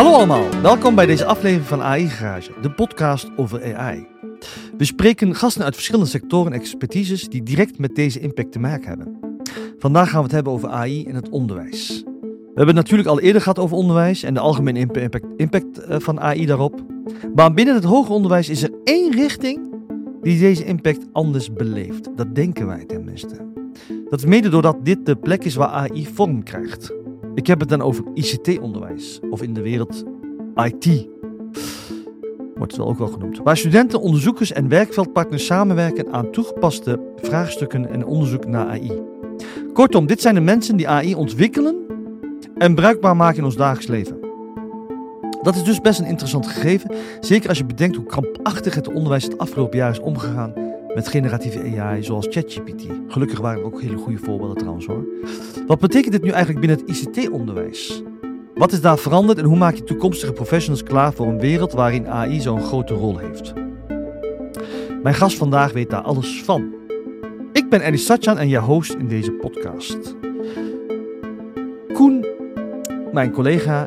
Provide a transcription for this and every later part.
Hallo allemaal, welkom bij deze aflevering van AI Garage, de podcast over AI. We spreken gasten uit verschillende sectoren en expertises die direct met deze impact te maken hebben. Vandaag gaan we het hebben over AI in het onderwijs. We hebben het natuurlijk al eerder gehad over onderwijs en de algemene impact, impact eh, van AI daarop. Maar binnen het hoger onderwijs is er één richting die deze impact anders beleeft. Dat denken wij tenminste. Dat is mede doordat dit de plek is waar AI vorm krijgt. Ik heb het dan over ICT-onderwijs, of in de wereld IT. Wordt het wel ook wel genoemd. Waar studenten, onderzoekers en werkveldpartners samenwerken aan toegepaste vraagstukken en onderzoek naar AI. Kortom, dit zijn de mensen die AI ontwikkelen en bruikbaar maken in ons dagelijks leven. Dat is dus best een interessant gegeven, zeker als je bedenkt hoe krampachtig het onderwijs het afgelopen jaar is omgegaan met generatieve AI zoals ChatGPT. Gelukkig waren er ook hele goede voorbeelden trouwens hoor. Wat betekent dit nu eigenlijk binnen het ICT-onderwijs? Wat is daar veranderd en hoe maak je toekomstige professionals klaar voor een wereld waarin AI zo'n grote rol heeft? Mijn gast vandaag weet daar alles van. Ik ben Eddie Satjan en je host in deze podcast. Koen, mijn collega,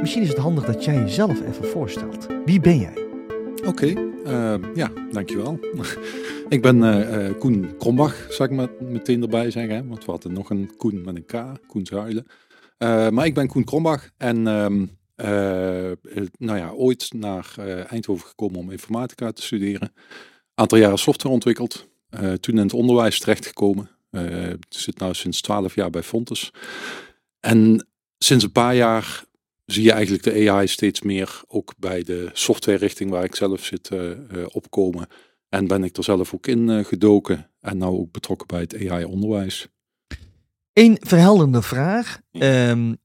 misschien is het handig dat jij jezelf even voorstelt. Wie ben jij? Oké, uh, ja, dankjewel. ik ben uh, Koen Krombach, zal ik met, meteen erbij zeggen. Want we hadden nog een Koen met een K, Koen Zuilen. maar ik ben Koen Krombach en um, nou ja, ooit naar Eindhoven gekomen om informatica te studeren. Aantal jaren software ontwikkeld. toen in het onderwijs terechtgekomen. zit nu sinds 12 jaar bij Fontes. En sinds een paar jaar zie je eigenlijk de AI steeds meer ook bij de software richting waar ik zelf zit uh, opkomen. En ben ik er zelf ook in uh, gedoken en nou ook betrokken bij het AI-onderwijs. Een verhelderende vraag. Um,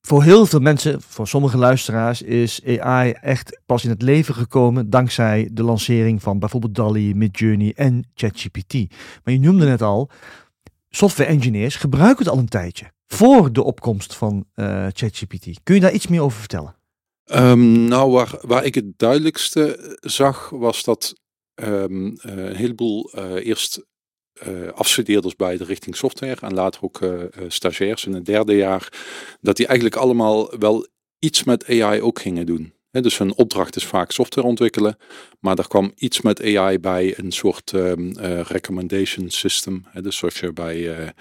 voor heel veel mensen, voor sommige luisteraars, is AI echt pas in het leven gekomen dankzij de lancering van bijvoorbeeld DALI, Midjourney en ChatGPT. Maar je noemde net al, software engineers gebruiken het al een tijdje voor de opkomst van uh, ChatGPT. Kun je daar iets meer over vertellen? Um, nou, waar, waar ik het duidelijkste zag, was dat um, een heleboel eerst afstudeerders bij de richting software en later ook stagiairs in het derde jaar, dat die eigenlijk allemaal wel iets met AI ook gingen doen. Dus hun opdracht is vaak software ontwikkelen, maar er kwam iets met AI bij, een soort um, recommendation system. He, dus zoals je bij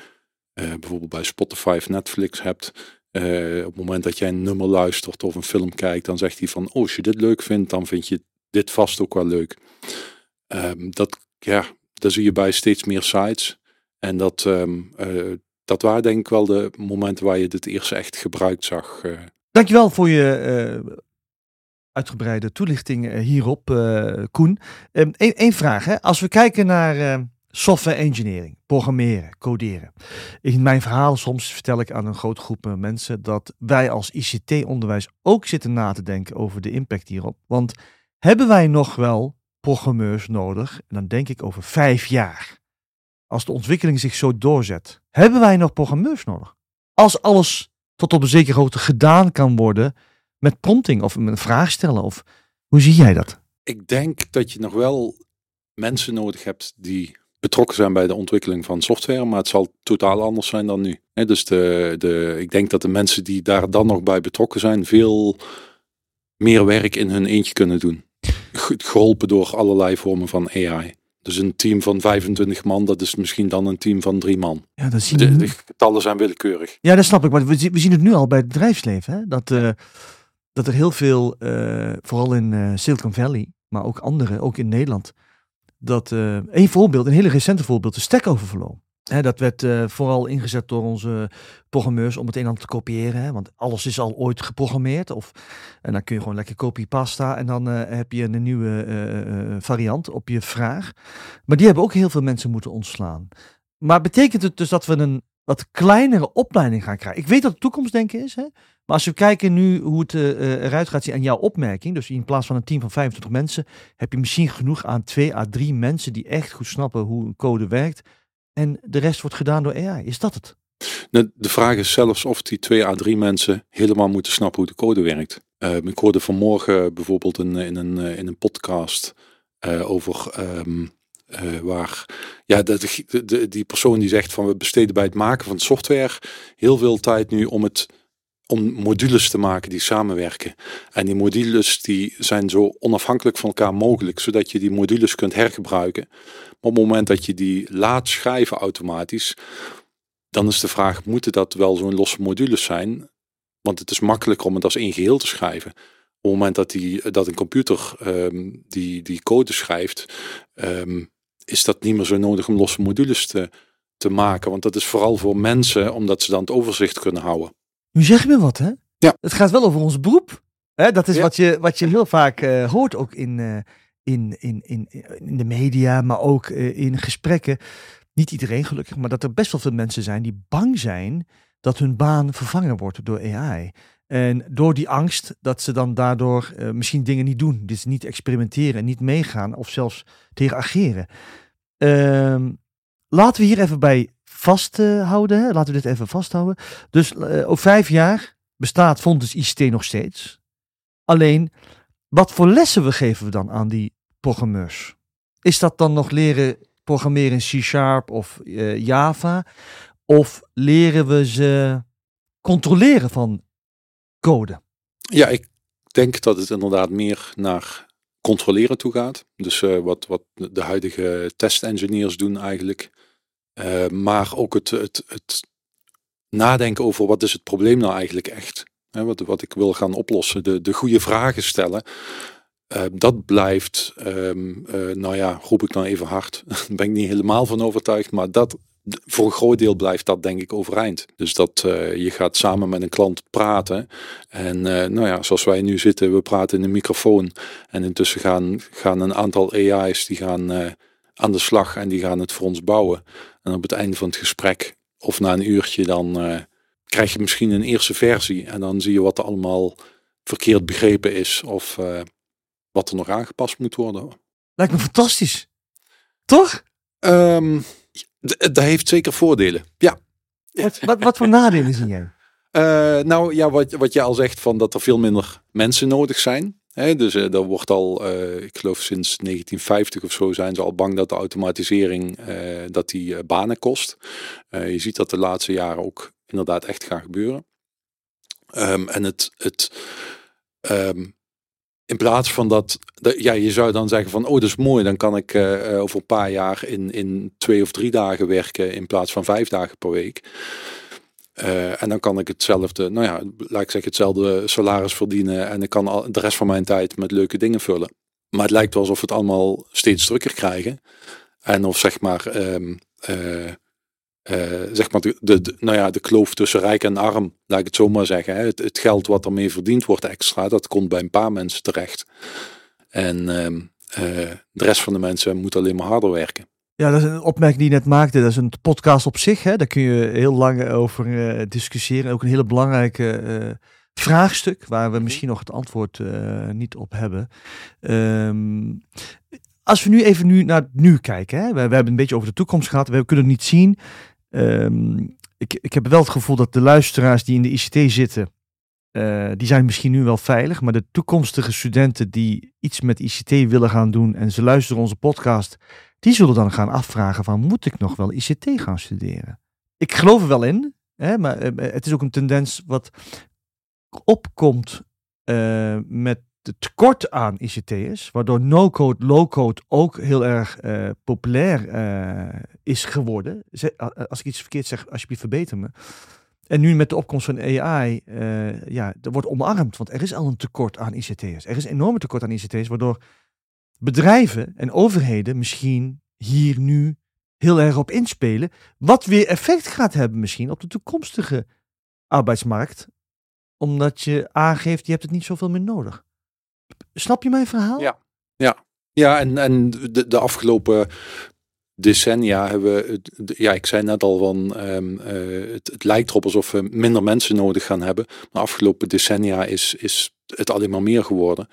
uh, bijvoorbeeld bij Spotify of Netflix hebt. Uh, op het moment dat jij een nummer luistert of een film kijkt, dan zegt hij van, oh, als je dit leuk vindt, dan vind je dit vast ook wel leuk. Um, dat, ja, dat zie je bij steeds meer sites. En dat, um, uh, dat waren denk ik wel de momenten waar je dit eerst echt gebruikt zag. Dankjewel voor je uitgebreide toelichting hierop, Koen. Eén um, vraag, hè? als we kijken naar software engineering, programmeren, coderen. In mijn verhaal soms vertel ik aan een grote groep mensen dat wij als ICT-onderwijs ook zitten na te denken over de impact hierop. Want hebben wij nog wel programmeurs nodig? En dan denk ik over vijf jaar. Als de ontwikkeling zich zo doorzet, hebben wij nog programmeurs nodig? Als alles tot op een zekere hoogte gedaan kan worden met prompting of met een vraag stellen? Of hoe zie jij dat? Ik denk dat je nog wel mensen nodig hebt die betrokken zijn bij de ontwikkeling van software, maar het zal totaal anders zijn dan nu. dus de, de, ik denk dat de mensen die daar dan nog bij betrokken zijn, veel meer werk in hun eentje kunnen doen. Geholpen door allerlei vormen van AI. Dus een team van 25 man, dat is misschien dan een team van drie man. Ja, dat zien de, de getallen zijn willekeurig. Ja, dat snap ik. Maar we, zien het nu al bij het bedrijfsleven. Hè? Dat, uh, dat er heel veel, uh, vooral in uh, Silicon Valley, maar ook andere, ook in Nederland, dat uh, een voorbeeld, een hele recente voorbeeld, de Stack Overflow. Dat werd uh, vooral ingezet door onze programmeurs om het een en ander te kopiëren. Hè, want alles is al ooit geprogrammeerd. Of, en dan kun je gewoon lekker copy-pasta en dan uh, heb je een nieuwe variant op je vraag. Maar die hebben ook heel veel mensen moeten ontslaan. Maar betekent het dus dat we een wat kleinere opleiding gaan krijgen? Ik weet dat het toekomstdenken is. Hè? Maar als we kijken nu hoe het uh, eruit gaat zien aan jouw opmerking, dus in plaats van een team van 25 mensen, heb je misschien genoeg aan twee à drie mensen die echt goed snappen hoe een code werkt. En de rest wordt gedaan door AI. Is dat het? De vraag is zelfs of die twee à drie mensen helemaal moeten snappen hoe de code werkt. Uh, ik hoorde vanmorgen bijvoorbeeld in, in, een, in een podcast uh, over uh, waar ja, de, de, die persoon die zegt van we besteden bij het maken van software heel veel tijd nu om het om modules te maken die samenwerken. En die modules die zijn zo onafhankelijk van elkaar mogelijk, zodat je die modules kunt hergebruiken. Maar op het moment dat je die laat schrijven automatisch, dan is de vraag, moeten dat wel zo'n losse modules zijn? Want het is makkelijker om het als één geheel te schrijven. Op het moment dat, die, dat een computer ehm, die, die code schrijft, ehm, is dat niet meer zo nodig om losse modules te, te maken. Want dat is vooral voor mensen, omdat ze dan het overzicht kunnen houden. Nu zeg je me wat, hè? Ja. Het gaat wel over ons beroep. Hè? Dat is wat, je, wat je heel vaak uh, hoort, ook in, uh, in, in, in, in de media, maar ook uh, in gesprekken. Niet iedereen gelukkig, maar dat er best wel veel mensen zijn die bang zijn dat hun baan vervangen wordt door AI. En door die angst dat ze dan daardoor misschien dingen niet doen. Dus niet experimenteren, niet meegaan of zelfs tegen ageren. Ehm, laten we hier even bij vasthouden. Hè? Laten we dit even vasthouden. Dus uh, over vijf jaar bestaat Fontes ICT nog steeds. Alleen, wat voor lessen we geven we dan aan die programmeurs? Is dat dan nog leren programmeren in C-Sharp of uh, Java? Of leren we ze controleren van code? Ja, ik denk dat het inderdaad meer naar controleren toe gaat. Dus uh, wat, wat de huidige testengineers doen eigenlijk. Uh, maar ook het, het, het nadenken over wat is het probleem nou eigenlijk echt. Hè, wat, wat ik wil gaan oplossen. De, de goede vragen stellen. Uh, dat blijft, um, nou ja, roep ik dan even hard. Daar ben ik niet helemaal van overtuigd. Maar dat, voor een groot deel blijft dat denk ik overeind. Dus dat je gaat samen met een klant praten. En nou ja, zoals wij nu zitten, we praten in een microfoon. En intussen gaan, gaan een aantal AI's die gaan aan de slag en die gaan het voor ons bouwen. En op het einde van het gesprek, of na een uurtje, dan krijg je misschien een eerste versie. En dan zie je wat er allemaal verkeerd begrepen is. Of wat er nog aangepast moet worden. Lijkt me fantastisch. Toch? Um, dat heeft zeker voordelen. Ja. Wat, wat, wat voor nadelen zie jij? Uh, nou ja, wat, wat je al zegt van dat er veel minder mensen nodig zijn. Dus uh, er wordt al, uh, ik geloof sinds 1950 of zo zijn ze al bang dat de automatisering dat die banen kost. je ziet dat de laatste jaren ook inderdaad echt gaan gebeuren. Um, en het, het um, in plaats van dat, dat, ja, je zou dan zeggen van, oh, dat is mooi, dan kan ik over een paar jaar in, in twee of drie dagen werken in plaats van vijf dagen per week. Uh, en dan kan ik hetzelfde, nou ja, laat ik zeggen, hetzelfde salaris verdienen en ik kan al, de rest van mijn tijd met leuke dingen vullen. Maar het lijkt wel alsof we het allemaal steeds drukker krijgen. En of zeg maar, um, uh, uh, zeg maar de, nou ja, de kloof tussen rijk en arm, laat ik het zo maar zeggen. Hè. Het, geld wat ermee verdiend wordt extra, dat komt bij een paar mensen terecht. En uh, de rest van de mensen moet alleen maar harder werken. Ja, dat is een opmerking die je net maakte. Dat is een podcast op zich. Hè. Daar kun je heel lang over uh, discussiëren. Ook een hele belangrijke vraagstuk waar we misschien nog het antwoord niet op hebben. Um, als we nu even nu naar nu kijken. Hè. We, we, hebben een beetje over de toekomst gehad. We kunnen het niet zien. Um, ik, ik heb wel het gevoel dat de luisteraars die in de ICT zitten, uh, die zijn misschien nu wel veilig, maar de toekomstige studenten die iets met ICT willen gaan doen en ze luisteren onze podcast, die zullen dan gaan afvragen van moet ik nog wel ICT gaan studeren? Ik geloof er wel in, hè, maar uh, het is ook een tendens wat opkomt uh, met de tekort aan ICT'ers, waardoor no-code, low-code ook heel erg populair is geworden. Als ik iets verkeerd zeg, alsjeblieft verbeter me. En nu met de opkomst van AI, ja, er wordt omarmd, want er is al een tekort aan ICT'ers. Er is een enorme tekort aan ICT'ers, waardoor bedrijven en overheden misschien hier nu heel erg op inspelen, wat weer effect gaat hebben misschien op de toekomstige arbeidsmarkt, omdat je aangeeft, je hebt het niet zoveel meer nodig. Snap je mijn verhaal? Ja, ja. ja en, en de, de afgelopen decennia hebben we, ja, ik zei net al van, um, uh, het, lijkt erop alsof we minder mensen nodig gaan hebben. Maar de afgelopen decennia is, is het alleen maar meer geworden.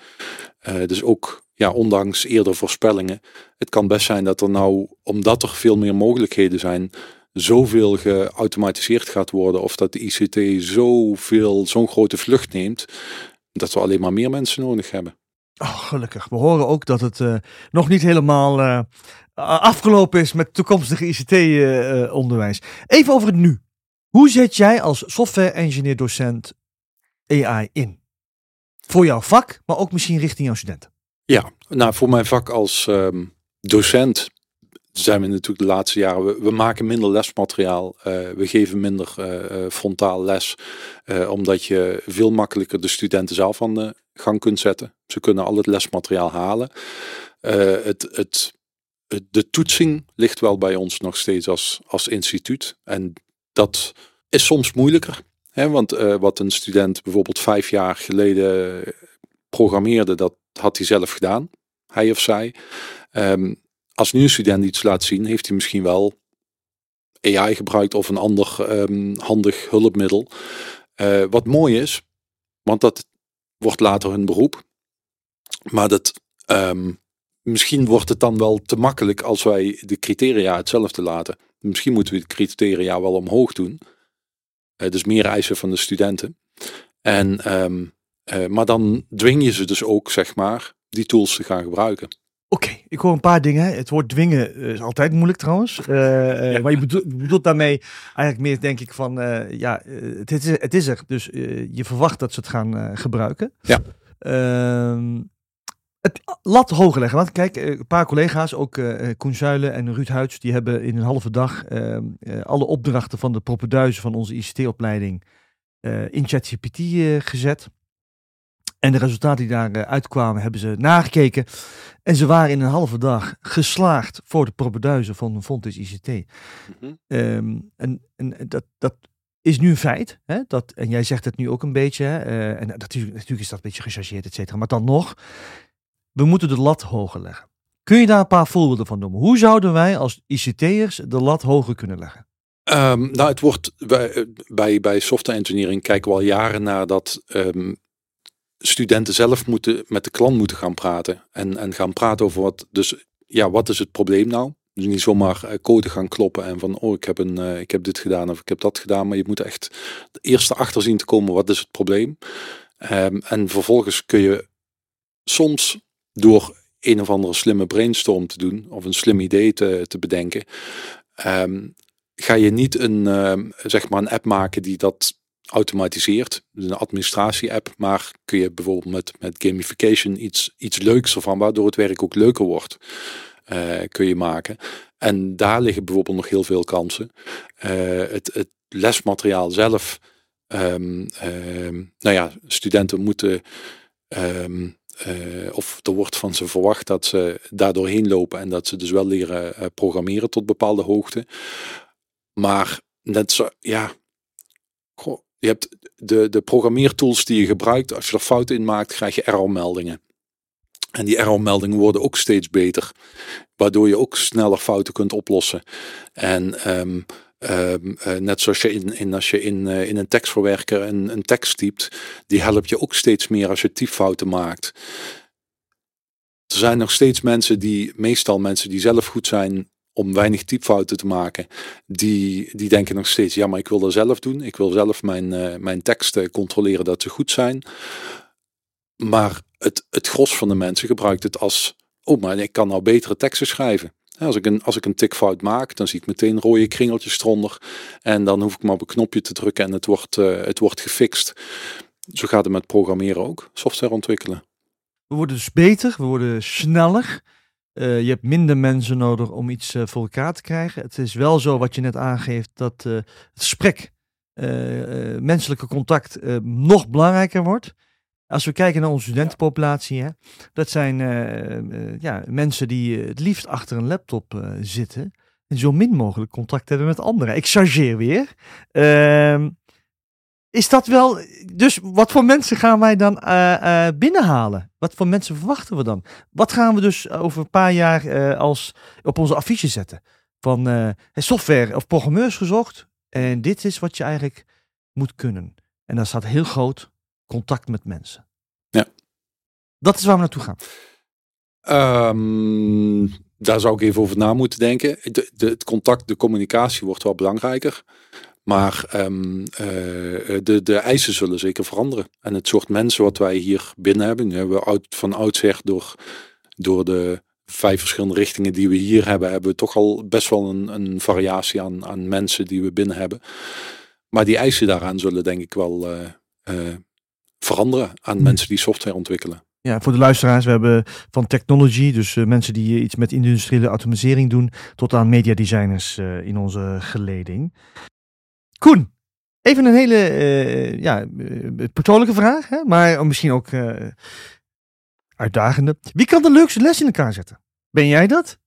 Uh, dus ook, ja, ondanks eerder voorspellingen, het kan best zijn dat er nou, omdat er veel meer mogelijkheden zijn, zoveel geautomatiseerd gaat worden of dat de ICT zoveel, zo'n grote vlucht neemt, dat we alleen maar meer mensen nodig hebben. Oh, gelukkig. We horen ook dat het uh, nog niet helemaal uh, afgelopen is met toekomstige ICT-onderwijs. Uh, Even over het nu. Hoe zet jij als software engineer docent AI in? Voor jouw vak, maar ook misschien richting jouw studenten. Ja, nou voor mijn vak als ehm, docent zijn we natuurlijk de laatste jaren, we, maken minder lesmateriaal, uh, we geven minder uh, frontaal les, omdat je veel makkelijker de studenten zelf aan de gang kunt zetten. Ze kunnen al het lesmateriaal halen. het, het, de toetsing ligt wel bij ons nog steeds als, als instituut. En dat is soms moeilijker. Want wat een student bijvoorbeeld vijf jaar geleden programmeerde, dat had hij zelf gedaan, hij of zij. Um, als nu een student iets laat zien, heeft hij misschien wel AI gebruikt of een ander um, handig hulpmiddel. Uh, wat mooi is, want dat wordt later hun beroep. Maar dat, um, misschien wordt het dan wel te makkelijk als wij de criteria hetzelfde laten. Misschien moeten we de criteria wel omhoog doen. Uh, dus meer eisen van de studenten. En, uh, maar dan dwing je ze dus ook, zeg maar, die tools te gaan gebruiken. Oké, ik hoor een paar dingen. Het woord dwingen is altijd moeilijk trouwens. Uh, Maar je bedoelt, bedoelt, daarmee eigenlijk meer denk ik van, uh, ja, het is, het is er. Dus je verwacht dat ze het gaan gebruiken. Ja. Ehm, het lat hoger leggen. Want kijk, een paar collega's, ook Koen Zuilen en Ruud Huids, die hebben in een halve dag ehm, alle opdrachten van de propenduizen van onze ICT-opleiding in ChatGPT gezet. En de resultaten die daaruit uitkwamen, hebben ze nagekeken. En ze waren in een halve dag geslaagd voor de propenduizen van Fontis ICT. Mm um, en, en dat, dat is nu een feit. Hè? Dat, en jij zegt het nu ook een beetje. Hè? Uh, en natuurlijk, natuurlijk is dat een beetje gechargeerd, et cetera. Maar dan nog, we moeten de lat hoger leggen. Kun je daar een paar voorbeelden van noemen? Hoe zouden wij als ICT'ers de lat hoger kunnen leggen? Um, nou, het wordt bij, bij, bij software engineering kijken we al jaren naar dat um, studenten zelf moeten met de klant moeten gaan praten. En, en gaan praten over wat, dus ja, wat is het probleem nou? Dus niet zomaar eh, code gaan kloppen en van, oh, ik heb, een, uh, ik heb dit gedaan of ik heb dat gedaan. Maar je moet echt eerst erachter zien te komen, wat is het probleem? Um, en vervolgens kun je soms door een of andere slimme brainstorm te doen of een slim idee te, te bedenken, um, ga je niet een, uh, zeg maar een app maken die dat automatiseert. Dus een administratie-app, maar kun je bijvoorbeeld met, met gamification iets, iets leuks ervan, waardoor het werk ook leuker wordt, uh, kun je maken. En daar liggen bijvoorbeeld nog heel veel kansen. Uh, het, het lesmateriaal zelf, um, um, nou ja, studenten moeten, um, uh, of er wordt van ze verwacht dat ze daar doorheen lopen en dat ze dus wel leren programmeren tot bepaalde hoogte. Maar net zo, ja, goh, je hebt de, de programmeertools die je gebruikt. Als je er fouten in maakt, krijg je errormeldingen. En die errormeldingen worden ook steeds beter. Waardoor je ook sneller fouten kunt oplossen. En um, um, uh, net zoals je in, in als je in, uh, in een tekstverwerker een, een tekst typt, die helpt je ook steeds meer als je typfouten maakt. Er zijn nog steeds mensen die, meestal mensen die zelf goed zijn om weinig typfouten te maken, die, die denken nog steeds, ja, maar ik wil dat zelf doen. Ik wil zelf mijn, uh, mijn teksten controleren dat ze goed zijn. Maar het, het gros van de mensen gebruikt het als, oh, maar ik kan nou betere teksten schrijven. Als ik, een, als ik een tikfout maak, dan zie ik meteen rode kringeltjes eronder. En dan hoef ik maar op een knopje te drukken en het wordt, uh, het wordt gefixt. Zo gaat het met programmeren ook, software ontwikkelen. We worden dus beter, we worden sneller. Uh, je hebt minder mensen nodig om iets uh, voor elkaar te krijgen. Het is wel zo wat je net aangeeft dat uh, het gesprek, menselijke contact nog belangrijker wordt. Als we kijken naar onze studentenpopulatie, hè, dat zijn ja, mensen die het liefst achter een laptop zitten en zo min mogelijk contact hebben met anderen. Ik chargeer weer. Ehm, is dat wel. Dus wat voor mensen gaan wij dan uh, uh, binnenhalen? Wat voor mensen verwachten we dan? Wat gaan we dus over een paar jaar uh, als op onze affiche zetten? Van software of programmeurs gezocht. En dit is wat je eigenlijk moet kunnen. En daar staat heel groot contact met mensen. Ja. Dat is waar we naartoe gaan. Um, daar zou ik even over na moeten denken. De, de, het contact, de communicatie wordt wel belangrijker. Maar um, uh, de, de eisen zullen zeker veranderen. En het soort mensen wat wij hier binnen hebben, we oud, van oudsher door, door de vijf verschillende richtingen die we hier hebben, hebben we toch al best wel een, een variatie aan, aan mensen die we binnen hebben. Maar die eisen daaraan zullen denk ik wel uh, uh, veranderen aan Hmm. mensen die software ontwikkelen. Ja, voor de luisteraars, we hebben van technology, dus eh, mensen die eh, iets met industriële automatisering doen, tot aan mediadesigners eh in onze geleding. Koen, even een hele eh, ja, eh, persoonlijke vraag, hè? maar misschien ook eh, uitdagende. Wie kan de leukste les in elkaar zetten? Ben jij dat?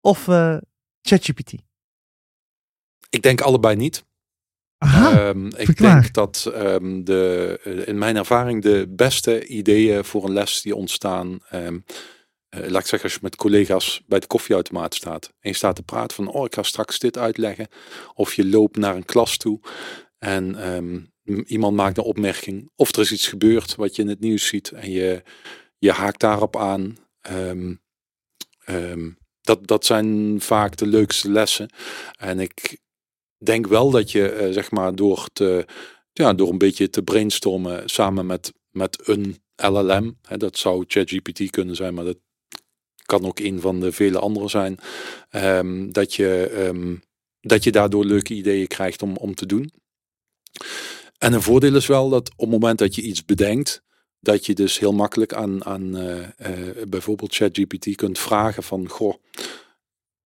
Of eh, ChatGPT? Ik denk allebei niet. Aha, Ehm, ik verklaar. denk dat ehm, de, in mijn ervaring de beste ideeën voor een les die ontstaan. ehm, eh, laat ik zeggen, als je met collega's bij de koffieautomaat staat. En je staat te praten van, oh ik ga straks dit uitleggen. Of je loopt naar een klas toe. En ehm, iemand maakt een opmerking. Of er is iets gebeurd wat je in het nieuws ziet. En je, je haakt daarop aan. Ehm, ehm, dat, dat zijn vaak de leukste lessen. En ik denk wel dat je, eh, zeg maar, door, te, ja, door een beetje te brainstormen samen met, met een LLM. Hè, dat zou ChatGPT kunnen zijn, maar dat kan ook een van de vele andere zijn. ehm, dat, je, ehm, dat je daardoor leuke ideeën krijgt om, om te doen. En een voordeel is wel dat op het moment dat je iets bedenkt, dat je dus heel makkelijk aan, aan eh, eh, bijvoorbeeld ChatGPT kunt vragen van, goh,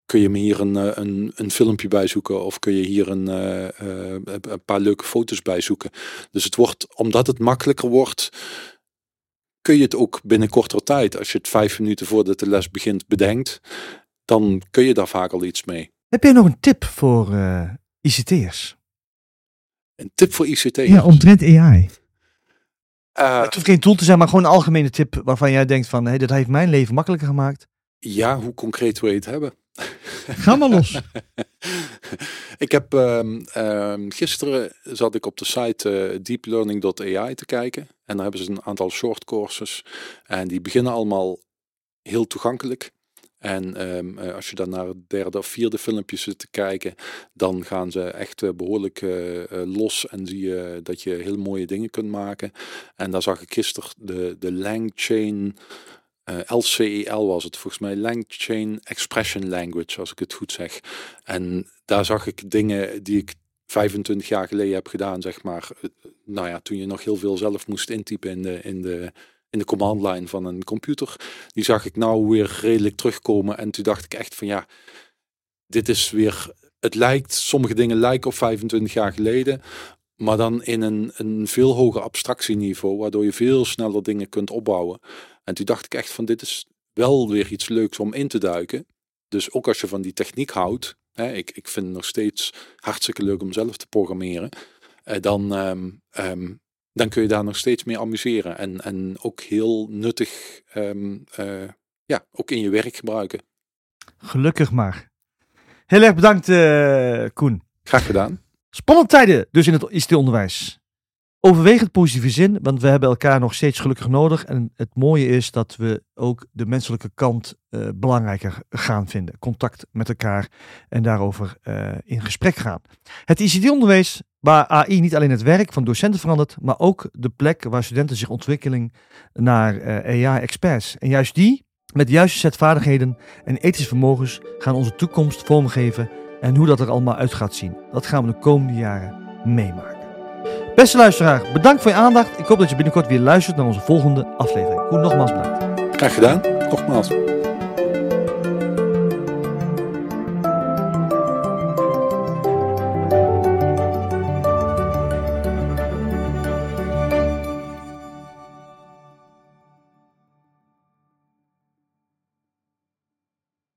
kun je me hier een, eh, een, een filmpje bij zoeken of kun je hier een, een paar leuke foto's bij zoeken. Dus het wordt, omdat het makkelijker wordt, kun je het ook binnen kortere tijd, als je het vijf minuten voordat de les begint bedenkt, dan kun je daar vaak al iets mee. Heb jij nog een tip voor eh, ICT'ers? Een tip voor ICT. Ja, omtrent AI. Eh, het hoeft geen tool te zijn, maar gewoon een algemene tip waarvan jij denkt van, hey, dat heeft mijn leven makkelijker gemaakt. ja, hoe concreet wil je het hebben? Ga maar los. ik heb ehm, ehm, gisteren zat ik op de site eh, deeplearning.ai te kijken. En daar hebben ze een aantal short courses. En die beginnen allemaal heel toegankelijk. En ehm, eh, als je dan naar het derde of vierde filmpje zit te kijken, dan gaan ze echt eh, behoorlijk eh, eh, los en zie je dat je heel mooie dingen kunt maken. En daar zag ik gisteren de, de LangChain, LCEL was het volgens mij, LangChain Expression Language, als ik het goed zeg. En daar zag ik dingen die ik 25 jaar geleden heb gedaan, zeg maar. eh, Nou ja, toen je nog heel veel zelf moest intypen in de, in de, in de command line van een computer. Die zag ik nou weer redelijk terugkomen. En toen dacht ik echt van ja, dit is weer. Het lijkt, sommige dingen lijken op 25 jaar geleden. Maar dan in een, een veel hoger abstractieniveau, waardoor je veel sneller dingen kunt opbouwen. En toen dacht ik echt van dit is wel weer iets leuks om in te duiken. Dus ook als je van die techniek houdt, hè, ik, ik vind het nog steeds hartstikke leuk om zelf te programmeren. eh, dan, ehm, ehm, dan kun je daar nog steeds mee amuseren. En, en ook heel nuttig ehm, eh, ja, ook in je werk gebruiken. Gelukkig maar. Heel erg bedankt, eh, Koen. Graag gedaan. Spannende tijden dus in het ICT-onderwijs. Overwegend positieve zin, want we hebben elkaar nog steeds gelukkig nodig. En het mooie is dat we ook de menselijke kant eh, belangrijker gaan vinden. Contact met elkaar en daarover eh, in gesprek gaan. Het ICT-onderwijs, waar AI niet alleen het werk van docenten verandert, maar ook de plek waar studenten zich ontwikkelen naar eh, AI-experts. En juist die, met de juiste set vaardigheden en ethische vermogens, gaan onze toekomst vormgeven en hoe dat er allemaal uit gaat zien. Dat gaan we de komende jaren meemaken. Beste luisteraar, bedankt voor je aandacht. Ik hoop dat je binnenkort weer luistert naar onze volgende aflevering. Koen, nogmaals bedankt. Graag gedaan. Nogmaals.